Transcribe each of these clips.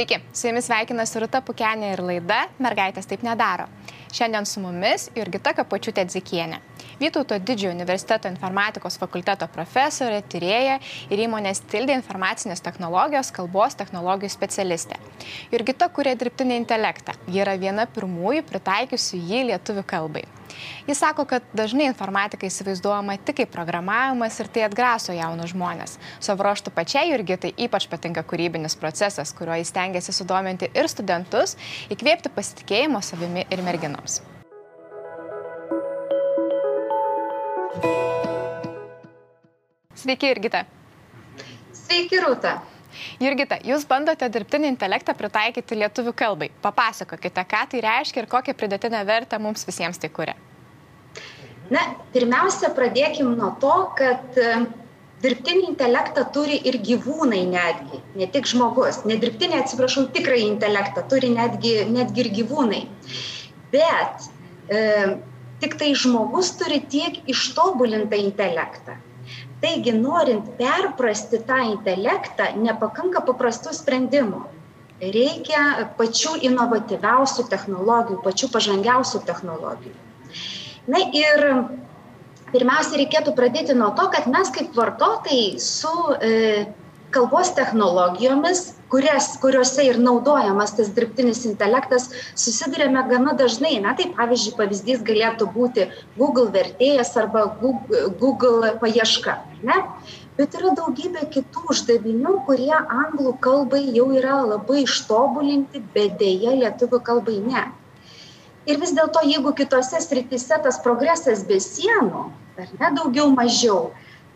Sveiki, su jumis sveikinasi Ruta Pukenė ir laida Mergaitės taip nedaro. Šiandien su mumis Jurgita Kapočiutė Dzikienė. Vytauto didžiojo universiteto informatikos fakulteto profesorė, tyrėja ir įmonės Tildė informacinės technologijos kalbos technologijų specialistė. Jurgita kūrė dirbtinį intelektą. Ji yra viena pirmųjų pritaikiusių jį lietuvių kalbai. Jis sako, kad dažnai informatika įsivaizduojama tik kaip programavimas ir tai atgraso jaunus žmonės. Savo ruoštų pačiai Jurgitai ypač patinka kūrybinis procesas, kuriuo jis tengiasi sudominti ir studentus, įkvėpti pasitikėjimo savimi ir merginoms. Sveiki, Jurgita. Sveiki, Rūta. Jurgita, jūs bandote dirbtinį intelektą pritaikyti lietuvių kalbai. Papasakokite, ką tai reiškia ir kokią pridėtinę vertę mums visiems tai kuria. Na, pirmiausia, pradėkim nuo to, kad dirbtinį intelektą turi ir gyvūnai netgi, ne tik žmogus. Nedirbtinį, atsiprašau, tikrąjį intelektą turi netgi, netgi ir gyvūnai. Bet e, tik tai žmogus turi tiek ištobulintą intelektą taigi norint perprasti tą intelektą nepakanka paprastų sprendimų. Reikia pačių inovatyviausių technologijų pačių pažangiausių technologijų. Na ir pirmiausia reikėtų pradėti nuo to kad mes kaip vartotojai su e, kalbos technologijomis kurias kuriose ir naudojamas tas dirbtinis intelektas susiduriame gana dažnai na tai pavyzdžiui pavyzdys galėtų būti google vertėjas arba google paieška ne? Bet yra daugybė kitų uždavinių kurie anglų kalbai jau yra labai ištobulinti bet deja lietuvių kalbai ne. Ir vis dėlto jeigu kitose srityse tas progresas be sienų ar ne daugiau mažiau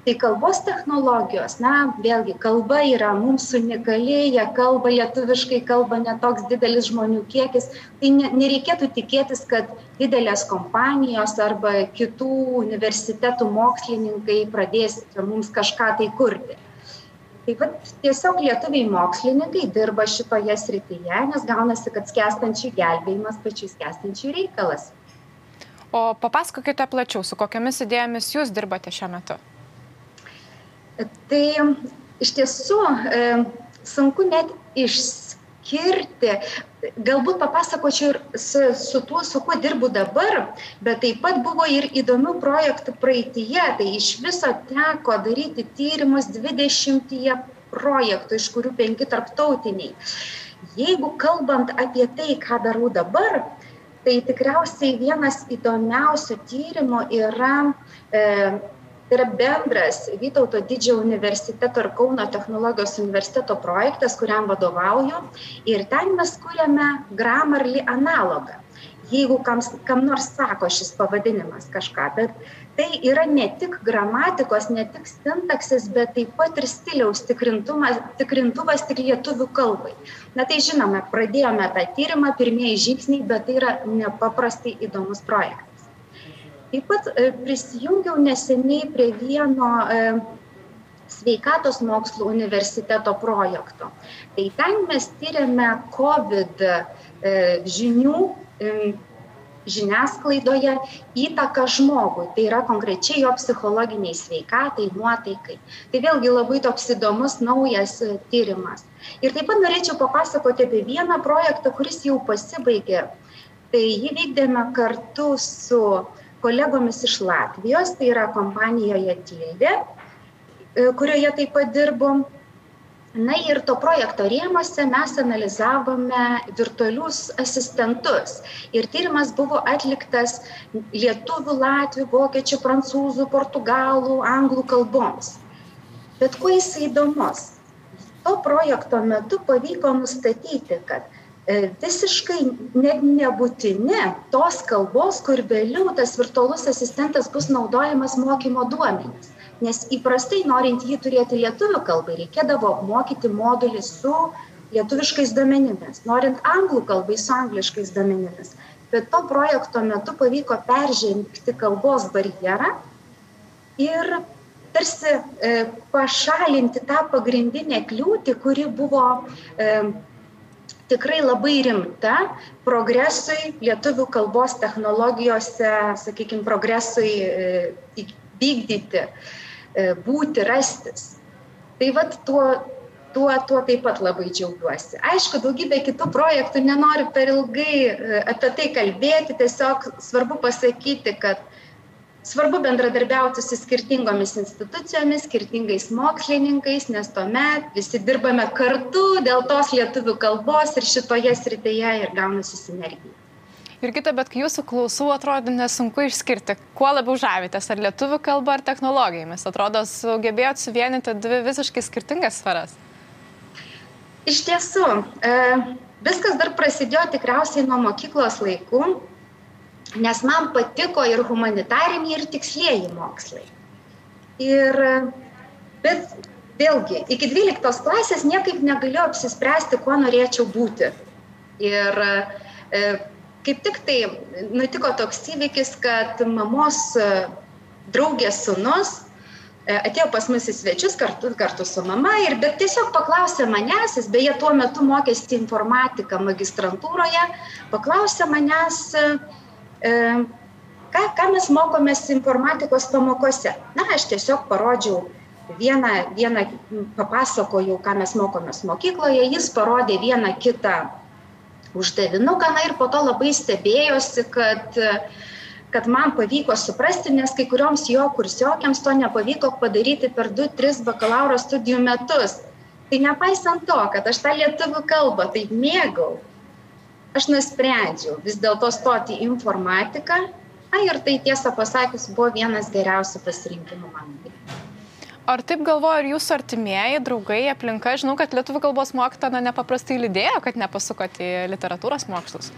tai kalbos technologijos na vėlgi kalba yra mums unikali ją kalba lietuviškai kalba ne toks didelis žmonių kiekis. Tai ne nereikėtų tikėtis kad didelės kompanijos arba kitų universitetų mokslininkai pradės mums kažką tai kurti. Tai vat tiesiog lietuviai mokslininkai dirba šitoje srityje nes gaunasi kad skęstančiųjų gelbėjimas pačių skęstančiųjų reikalas. O papasakokite plačiau su kokiomis idėjomis jūs dirbate šiuo metu Tai iš tiesų e, sunku net išskirti, galbūt papasakočiau ir su, su tuo, su kuo dirbu dabar, bet taip pat buvo ir įdomių projektų praeitie, tai iš viso teko daryti tyrimus 20 projektų, iš kurių penki tarptautiniai. Jeigu kalbant apie tai, ką darau dabar, tai tikriausiai vienas įdomiausių tyrimų yra e, tai yra bendras vytauto didžiojo universiteto ir kauno technologijos universiteto projektas kuriam vadovauju. Ir ten mes kuriame grammarly analogą. Jeigu kams kam nors sako šis pavadinimas kažką bet tai yra ne tik gramatikos ne tik sintaksės bet taip pat ir stiliaus tikrintuvas tik lietuvių kalbai. Na tai žinome pradėjome tą tyrimą pirmieji žingsniai bet tai yra nepaprastai įdomus projektas taip pat e, prisijungiau neseniai prie vieno e, sveikatos mokslų universiteto projekto. Tai ten mes tyriame COVID e, žinių žiniasklaidoje įtaką žmogui, tai yra konkrečiai jo psichologiniai sveikatai, nuotaikai. Tai vėlgi labai toks įdomus naujas tyrimas. Ir taip pat norėčiau papasakoti apie vieną projektą, kuris jau pasibaigė. Tai jį vykdėme kartu su uh, kolegomis iš Latvijos, tai yra kompanijoje Tildė, e, kurioje taip pat dirbom. Na ir to projekto rėmose mes analizavome virtualius asistentus. Ir tyrimas buvo atliktas lietuvių, latvių, vokiečių, prancūzų, portugalų, anglų kalboms. Bet kuo jis įdomus? To projekto metu pavyko nustatyti, kad visiškai net nebūtini tos kalbos, kur vėliau tas virtualus asistentas bus naudojamas mokymo duomenys. Nes įprastai, norint jį turėti lietuvių kalbai, reikėdavo apmokyti modulį su lietuviškais duomenimis, norint anglų kalbai su angliškais duomenimis. Bet to projekto metu pavyko peržengti kalbos barjerą ir tarsi e, pašalinti tą pagrindinę kliūtį, kuri buvo e, tikrai labai rimta progresui lietuvių kalbos technologijose, sakykime, progresui e, vykdyti, e, būti, rastis. Tai vad tuo tuo, tuo taip pat labai džiaugiuosi. Aišku, daugybė kitų projektų nenoriu per ilgai e, apie tai kalbėti, tiesiog svarbu pasakyti, kad svarbu bendradarbiauti su skirtingomis institucijomis, skirtingais mokslininkais, nes tuomet visi dirbame kartu dėl tos lietuvių kalbos ir šitoje srityje ir gaunasi sinergija. Jurgita, bet kai jūsų klausau, atrodo nesunku išskirti, kuo labiau žavitės, ar lietuvių kalba, ar technologijomis. Atrodo, sugebėjot suvienyti dvi visiškai skirtingas sferas. Iš tiesų, e, viskas dar prasidėjo tikriausiai nuo mokyklos laikų, nes man patiko ir humanitariniai, ir tikslieji mokslai. Ir, bet vėlgi, iki 12 klasės niekaip negalėjau apsispręsti, kuo norėčiau būti. Ir e, kaip tik tai nutiko toks įvykis, kad mamos e, draugės sunus e, atėjo pas mus į svečius kartu, kartu su mama ir bet tiesiog paklausė manęs, jis beje tuo metu mokėsi informatiką magistrantūroje, paklausė manęs, e, ką, ką mes mokomės informatikos pamokose. Na, aš tiesiog parodžiau vieną, vieną papasakojau, ką mes mokomės mokykloje, jis parodė vieną kitą uždavinuką, na ir po to labai stebėjosi, kad, kad man pavyko suprasti, nes kai kurioms jo kursiokiams to nepavyko padaryti per 2-3 bakalauro studijų metus. Tai nepaisant to, kad aš tą lietuvių kalbą taip mėgau, aš nusprendžiau vis dėlto stoti į informatiką, na ir tai tiesą pasakius buvo vienas geriausių pasirinkimų mano. Ar taip galvoja ir jūsų artimieji, draugai, aplinka? Žinau, kad lietuvių kalbos mokytoja na, nepaprastai lydėjo, kad nepasukote į literatūros mokslus.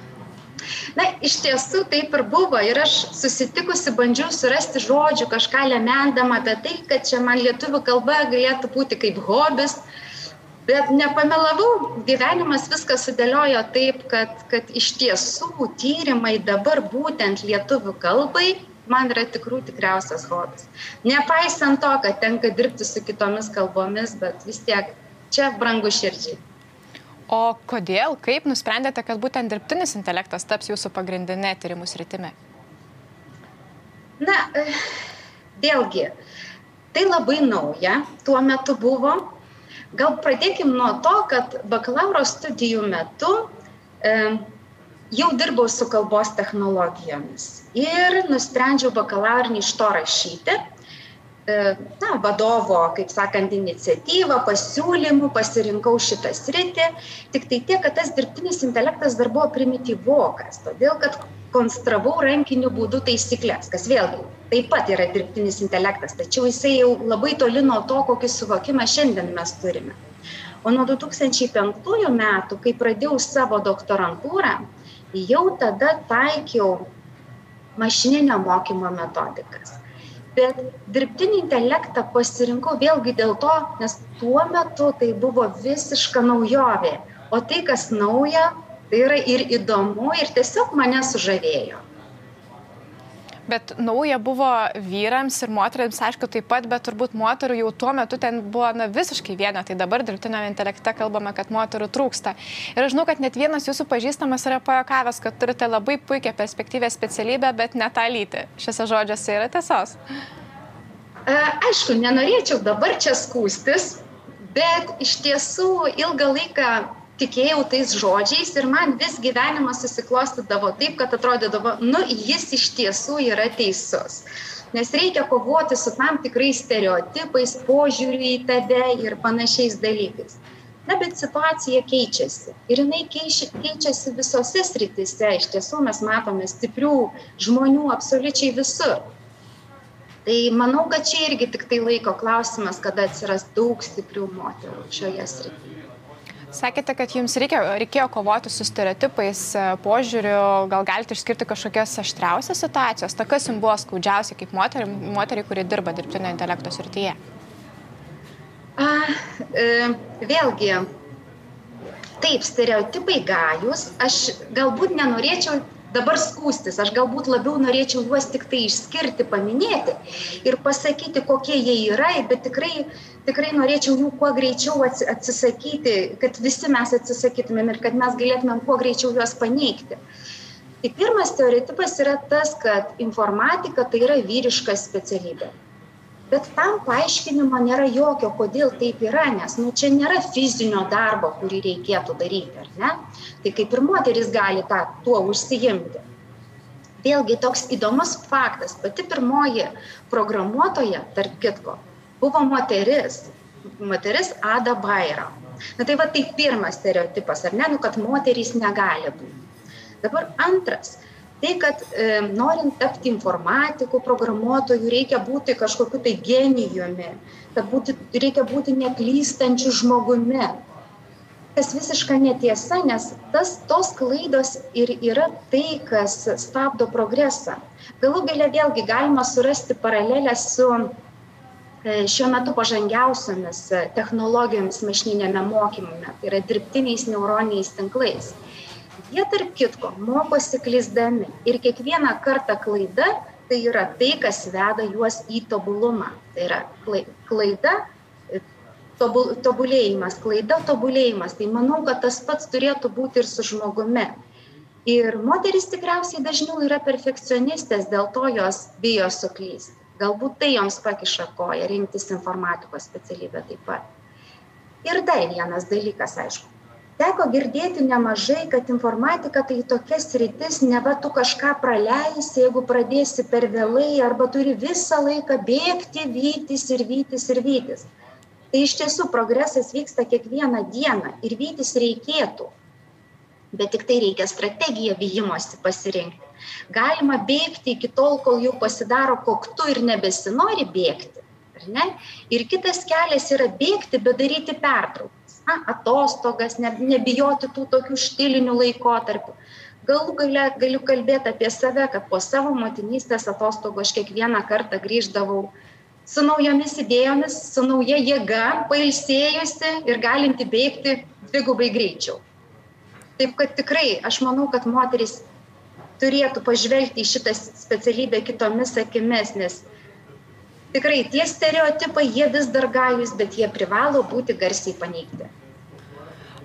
Na, iš tiesų taip ir buvo. Ir aš susitikusi bandžiau surasti žodžių, kažką lemendama apie tai, kad čia man lietuvių kalba galėtų būti kaip hobis. Bet nepamelavau, gyvenimas viską sudėliojo taip, kad, kad iš tiesų tyrimai dabar būtent lietuvių kalbai man yra tikrų tikriausias hobis. Nepaisant to, kad tenka dirbti su kitomis kalbomis, bet vis tiek čia brangu širdžiai. O kodėl, kaip nusprendėte, kad būtent dirbtinis intelektas taps jūsų pagrindinė tyrimų sritimi? Na, vėlgi, tai labai nauja tuo metu buvo. Gal pradėkim nuo to, kad bakalauro studijų metu e, jau dirbau su kalbos technologijomis ir nusprendžiau bakalaurinį iš to rašyti. E, na, vadovo, kaip sakant, iniciatyvą, pasiūlymų, pasirinkau šitą sritį. Tik tai tiek, kad tas dirbtinis intelektas dar buvo primityvokas, todėl kad konstravau rankiniu būdu taisyklės, kas vėlgi taip pat yra dirbtinis intelektas, tačiau jisai jau labai toli nuo to, kokį suvokimą šiandien mes turime. O nuo 2005 metų, kai pradėjau savo doktorantūrą, jau tada taikiau mašininio mokymo metodikas. Bet dirbtinį intelektą pasirinkau vėlgi dėl to, nes tuo metu tai buvo visiška naujovė. O tai, kas nauja, tai yra ir įdomu, ir tiesiog mane sužavėjo. Bet nauja buvo vyrams ir moteriams, aišku, taip pat, bet turbūt moterų jau tuo metu ten buvo na, visiškai viena. Tai dabar dirbtinio intelekte kalbame, kad moterų trūksta. Ir aš žinau, kad net vienas jūsų pažįstamas yra pajokavęs, kad turite labai puikią perspektyvę specialybę, bet ne tą lytį. Šiuose žodžiuose yra tiesos. E, aišku, nenorėčiau dabar čia skūstis, bet iš tiesų ilgą laiką tikėjau tais žodžiais ir man vis gyvenimas susiklostydavo taip, kad atrodydavo, nu, jis iš tiesų yra teisus. Nes reikia kovoti su tam tikrais stereotipais, požiūriu į tave ir panašiais dalykais. Na, bet situacija keičiasi. Ir jinai keičiasi visose sritise. Iš tiesų mes matome stiprių žmonių absoliučiai visur. Tai manau, kad čia irgi tik tai laiko klausimas, kada atsiras daug stiprių moterų šioje srityje. Sakėte, kad jums reikia, reikėjo kovoti su stereotipais, e, požiūriu, gal galite išskirti kažkokias aštriausias situacijas, ta kas jums buvo skaudžiausia kaip moteriai, moteriai kuri dirba dirbtinio intelekto srityje? A, e, vėlgi, taip, stereotipai gajus, aš galbūt nenorėčiau dabar skūstis, aš galbūt labiau norėčiau juos tik tai išskirti, paminėti ir pasakyti, kokie jie yra, bet tikrai, tikrai norėčiau jų kuo greičiau atsisakyti, kad visi mes atsisakytumėm ir kad mes galėtumėm kuo greičiau juos paneigti. Tai pirmas stereotipas yra tas, kad informatika tai yra vyriška specialybė. Bet tam paaiškinimo nėra jokio, kodėl taip yra, nes nu, čia nėra fizinio darbo, kurį reikėtų daryti, ar ne? Tai kaip ir moteris gali tą, tuo užsijimti. Vėlgi toks įdomus faktas, pati pirmoji programuotoja, tarp kitko, buvo moteris, moteris Ada Baira. Na tai va tai pirmas stereotipas, ar ne, nu, kad moterys negali būti. Dabar antras, tai kad e, norint tapti informatikų, programuotojų, reikia būti kažkokiu tai genijumi, kad būti, reikia būti neklystančiu žmogumi. Tas visiška netiesa, nes tas, tos klaidos ir yra tai, kas stabdo progresą. Galų galia vėlgi galima surasti paralelę su E, šiuo metu pažangiausiomis e, technologijomis mašininėme mokymume, tai yra dirbtiniais neuroniniais tinklais. Jie tarp kitko mokosi klysdami ir kiekvieną kartą klaida tai yra tai, kas veda juos į tobulumą. Tai yra klaida, e, tobul, tobulėjimas, klaida, tobulėjimas. Tai manau, kad tas pats turėtų būti ir su žmogumi. Ir moteris tikriausiai dažniau yra perfekcionistės, dėl to jos bijo suklysti galbūt tai joms pakiša koją rinktis informatikos specialybę taip pat. Ir dar vienas dalykas, aišku. Teko girdėti nemažai, kad informatika tai tokia sritis, ne va tu kažką praleisi, jeigu pradėsi per vėlai, arba turi visą laiką bėgti, vytis ir vytis ir vytis. Tai iš tiesų progresas vyksta kiekvieną dieną ir vytis reikėtų bet tiktai reikia strategiją vijimosi pasirinkti. Galima bėgti iki tol, kol jau pasidaro koktu ir nebesinori bėgti. Ir kitas kelias yra bėgti, bet daryti pertraukas. Na, atostogas, ne, nebijoti tų tokių štilinių laikotarpių. Galų gale galiu kalbėti apie save, kad po savo motinystės atostogų aš kiekvieną kartą grįždavau su naujomis idėjomis, su nauja jėga, pailsėjusi ir galinti bėgti dvigubai greičiau. Taip kad tikrai aš manau, kad moteris turėtų pažvelgti į šitą specialybę kitomis akimis, nes tikrai tie stereotipai, jie vis dar gajus, bet jie privalo būti garsiai paneigti.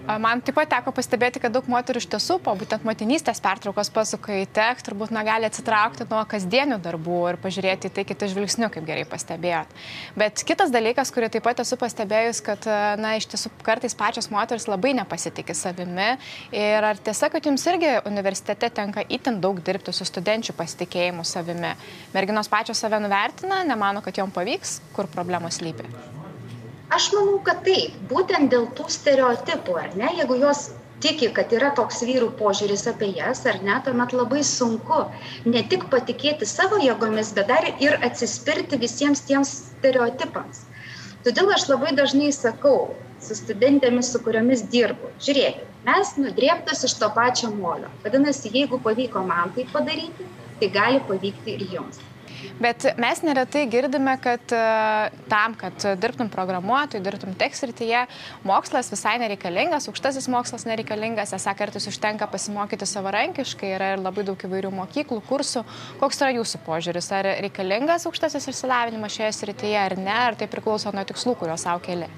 Man taip pat teko pastebėti, kad daug moterų iš tiesų po būtent motinystės pertraukos pasuka į tek, turbūt negali atsitraukti nuo kasdienių darbų ir pažiūrėti į tai kitų žvilgsnių, kaip gerai pastebėjot. Bet kitas dalykas, kurį taip pat esu pastebėjus, kad, na, iš tiesų kartais pačios moteris labai nepasitikė savimi. Ir ar tiesa, kad jums irgi universitete tenka itin daug dirbti su studenčių pasitikėjimu savimi? Merginos pačios save nuvertina, nemano, kad jom pavyks, kur problemos lypi? Aš manau kad taip būtent dėl tų stereotipų ar ne? Jeigu jos tiki kad yra toks vyrų požiūris apie jas ar ne tuomet labai sunku ne tik patikėti savo jėgomis bet dar ir atsispirti visiems tiems stereotipams. Todėl aš labai dažnai sakau su studentėmis su kuriomis dirbu žiūrėkit mes nudrėbtos iš to pačio molio. Vadinasi jeigu pavyko man tai padaryti tai gali pavykti ir jums Bet mes neretai girdime, kad e, tam, kad dirbtum programuotojų, dirbtum tech srityje, mokslas visai nereikalingas, aukštasis mokslas nereikalingas, esą kartais užtenka pasimokyti savarankiškai, yra ir labai daug įvairių mokyklų, kursų. Koks yra jūsų požiūris? Ar reikalingas aukštasis išsilavinimas šioje srityje ar ne, ar tai priklauso nuo tikslų, kuriuos savo keli?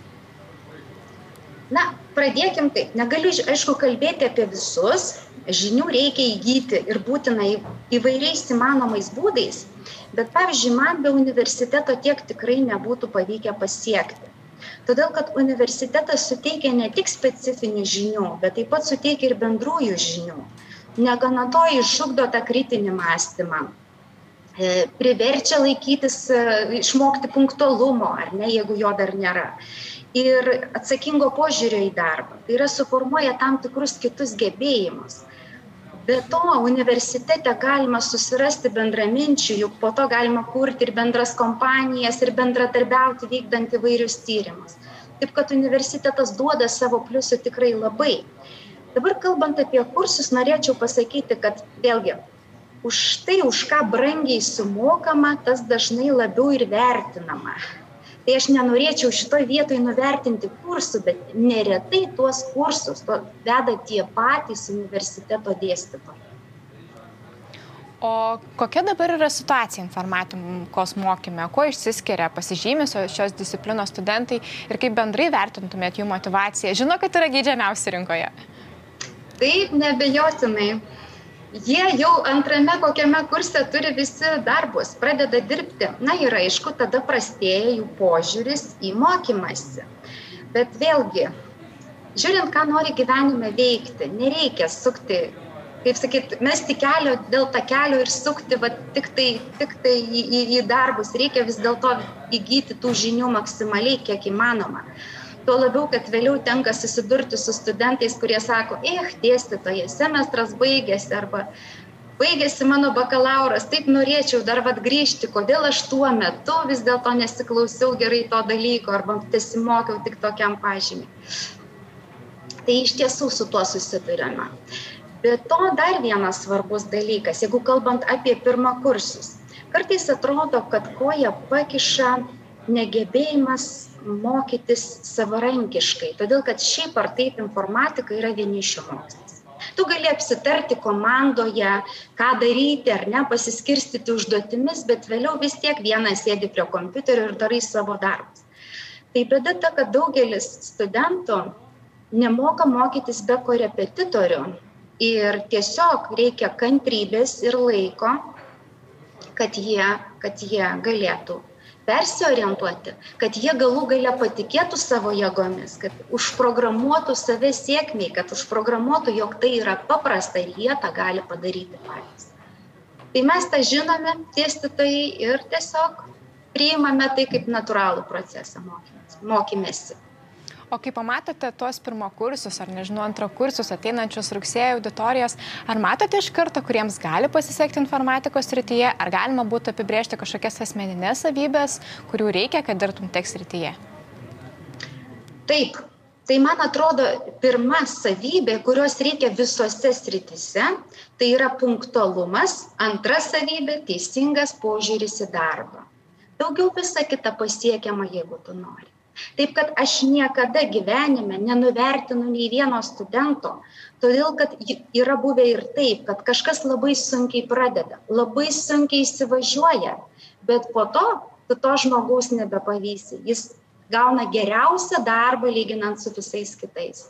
Na, pradėkim taip. Negaliu, aišku, kalbėti apie visus. Žinių reikia įgyti ir būtina įvairiais įmanomais būdais. Bet pavyzdžiui, man be universiteto tiek tikrai nebūtų pavykę pasiekti. Todėl, kad universitetas suteikia ne tik specifinių žinių, bet taip pat suteikia ir bendrųjų žinių. Negana to išugdo tą kritinį mąstymą, e, priverčia laikytis, e, išmokti punktualumo, ar ne, jeigu jo dar nėra. Ir atsakingo požiūrio į darbą. Tai yra suformuoja tam tikrus kitus gebėjimus. Be to universitete galima susirasti bendraminčių juk po to galima kurti ir bendras kompanijas ir bendradarbiauti vykdant įvairius tyrimus. Taip kad universitetas duoda savo pliusų tikrai labai. Dabar kalbant apie kursus norėčiau pasakyti kad vėlgi už tai už ką brangiai sumokama tas dažnai labiau ir vertinama tai aš nenorėčiau šitoj vietoj nuvertinti kursų bet neretai tuos kursus to veda tie patys universiteto dėstytojai O kokia dabar yra situacija informatikos mokyme? Kuo išsiskiria pasižymė šios disciplinos studentai ir kaip bendrai vertintumėt jų motivaciją? Žinau, kad yra geidžiamiausi rinkoje. Taip, nebejotinai. Jie jau antrame kokiame kurse turi visi darbus, pradeda dirbti. Na ir aišku, tada prastėja jų požiūris į mokymasi. Bet vėlgi, žiūrint, ką nori gyvenime veikti, nereikia sukti, kaip sakyt, mesti kelio dėl tą kelio ir sukti va, tik tai, tik tai į, į, į darbus. Reikia vis dėlto įgyti tų žinių maksimaliai, kiek įmanoma. Tuo labiau, kad vėliau tenka susidurti su studentais, kurie sako, eh, dėstytoje, semestras baigėsi arba baigėsi mano bakalauras, taip norėčiau dar vad grįžti, kodėl aš tuo metu vis dėlto nesiklausiau gerai to dalyko arba tesimokiau tik tokiam pažymiui. Tai iš tiesų su tuo susidurėme. Be to dar vienas svarbus dalykas, jeigu kalbant apie pirmakursius. Kartais atrodo, kad koja pakiša negebėjimas mokytis savarankiškai, todėl kad šiaip ar taip informatika yra vienišių mokslas. Tu gali apsitarti komandoje, ką daryti ar ne, pasiskirstyti užduotimis, bet vėliau vis tiek vienas sėdi prie kompiuterio ir darai savo darbus. Tai bėda ta, kad daugelis studentų nemoka mokytis be korepetitorių ir tiesiog reikia kantrybės ir laiko, kad jie, kad jie galėtų persiorientuoti, kad jie galų gale patikėtų savo jėgomis, kad užprogramuotų save sėkmiai, kad užprogramuotų, jog tai yra paprasta ir jie tą gali padaryti patys. Tai mes tą žinome, dėstytojai, ir tiesiog priimame tai kaip natūralų procesą mokymėsi. O kai pamatote tuos pirmokursius ar nežinau antrokursius ateinančius rugsėjo auditorijas, ar matote iš karto, kuriems gali pasisekti informatikos srityje, ar galima būtų apibriežti kažkokias asmeninės savybės, kurių reikia, kad dirbtum tek srityje? Taip, Tai man atrodo, pirma savybė, kurios reikia visose sritise, tai yra punktualumas, antra savybė - teisingas požiūris į darbą. Daugiau visa kita pasiekiama, jeigu tu nori. Taip kad aš niekada gyvenime nenuvertinu nei vieno studento, todėl kad yra buvę ir taip, kad kažkas labai sunkiai pradeda, labai sunkiai įsivažiuoja, bet po to tu to žmogaus nebepavysi. Jis gauna geriausią darbą lyginant su visais kitais.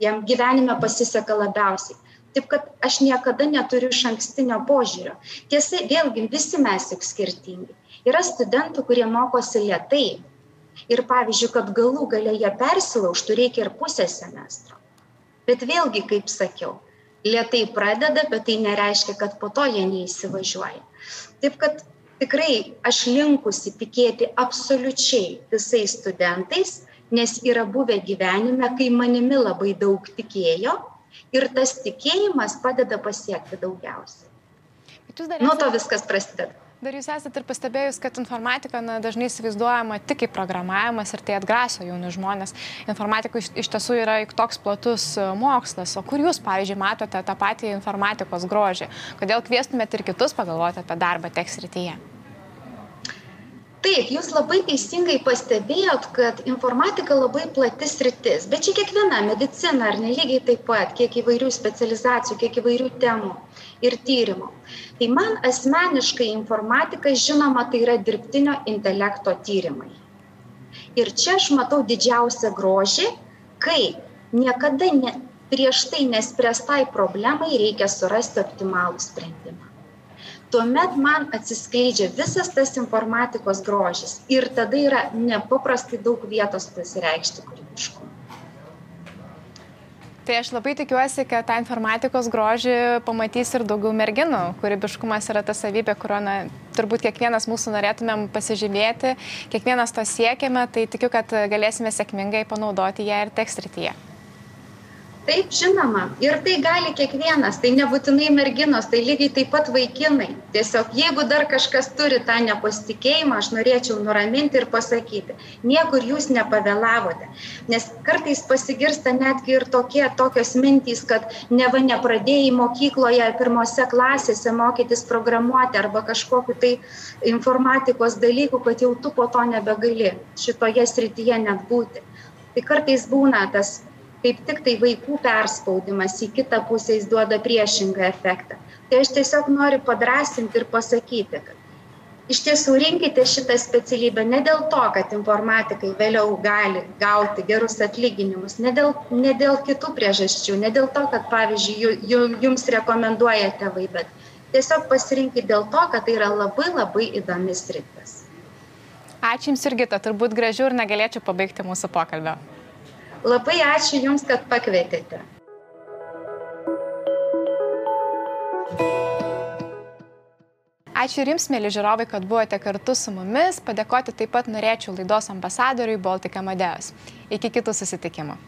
Jam gyvenime pasiseka labiausiai. Taip kad aš niekada neturiu iš ankstinio požiūrio. Tiesa, vėlgi visi mes juk skirtingi. Yra studentų, kurie mokosi lietai, ir pavyzdžiui kad galų gale jie persilaužtų reikia ir pusės semestro. Bet vėlgi kaip sakiau lėtai pradeda bet tai nereiškia kad po to jie neįsivažiuoja. Taip kad tikrai aš linkusi tikėti absoliučiai visais studentais nes yra buvę gyvenime kai manimi labai daug tikėjo ir tas tikėjimas padeda pasiekti daugiausiai nuo to viskas prasideda Dar jūs esate ir pastebėjus, kad informatika na, dažnai įsivaizduojama tik kaip programavimas ir tai atgraso jaunus žmonės. Informatika iš, iš tiesų yra toks platus e, mokslas. O kur jūs, pavyzdžiui, matote tą patį informatikos grožį? Kodėl kvieštumėte ir kitus pagalvoti apie darbą teks rytyje? Taip, jūs labai teisingai pastebėjot, kad informatika labai platis rytis, bet čia kiekviena medicina ar nelygiai taip pat, kiek įvairių specializacijų, kiek įvairių temų ir tyrimų. Tai man asmeniškai informatika, žinoma, tai yra dirbtinio intelekto tyrimai. Ir čia aš matau didžiausią grožį, kai niekada ne, prieš tai nespręstai problemai reikia surasti optimalų sprendimą. Tuomet man atsiskleidžia visas tas informatikos grožis ir tada yra nepaprastai daug vietos pasireikšti kūrybiškumui. Tai aš labai tikiuosi, kad tą informatikos grožį pamatys ir daugiau merginų. Kūrybiškumas yra ta savybė, kurio na, turbūt kiekvienas mūsų norėtumėm pasižymėti, kiekvienas to siekiame, tai tikiu, kad galėsime sėkmingai panaudoti ją ir tekstrityje taip žinoma. Ir tai gali kiekvienas tai nebūtinai merginos tai lygiai taip pat vaikinai. Tiesiog jeigu dar kažkas turi tą nepasitikėjimą aš norėčiau nuraminti ir pasakyti niekur jūs nepavėlavote. Nes kartais pasigirsta netgi ir tokie tokios mintys kad neva nepradėjai mokykloje pirmose klasėse mokytis programuoti arba kažkokiu tai informatikos dalykų kad jau tu po to nebegali šitoje srityje net būti. Tai kartais būna tas kaip tiktai vaikų perspaudimas į kitą pusę jis duoda priešingą efektą. Tai aš tiesiog noriu padrasinti ir pasakyti, kad iš tiesų rinkite šitą specialybę ne dėl to, kad informatikai vėliau gali gauti gerus atlyginimus, ne dėl, ne dėl kitų priežasčių, ne dėl to, kad, pavyzdžiui, jums rekomenduoja tėvai, bet tiesiog pasirinkit dėl to, kad tai yra labai labai įdomis rytis. Ačiū Jums irgi, turbūt gražių ir negalėčiau pabaigti mūsų pokalbio. Labai ačiū Jums, kad pakvietėte. Ačiū ir Jums, mėly žiūrovai, kad buvote kartu su mumis. Padėkoti taip pat norėčiau laidos ambasadoriui Baltic Amadeus. Iki kitų susitikimų.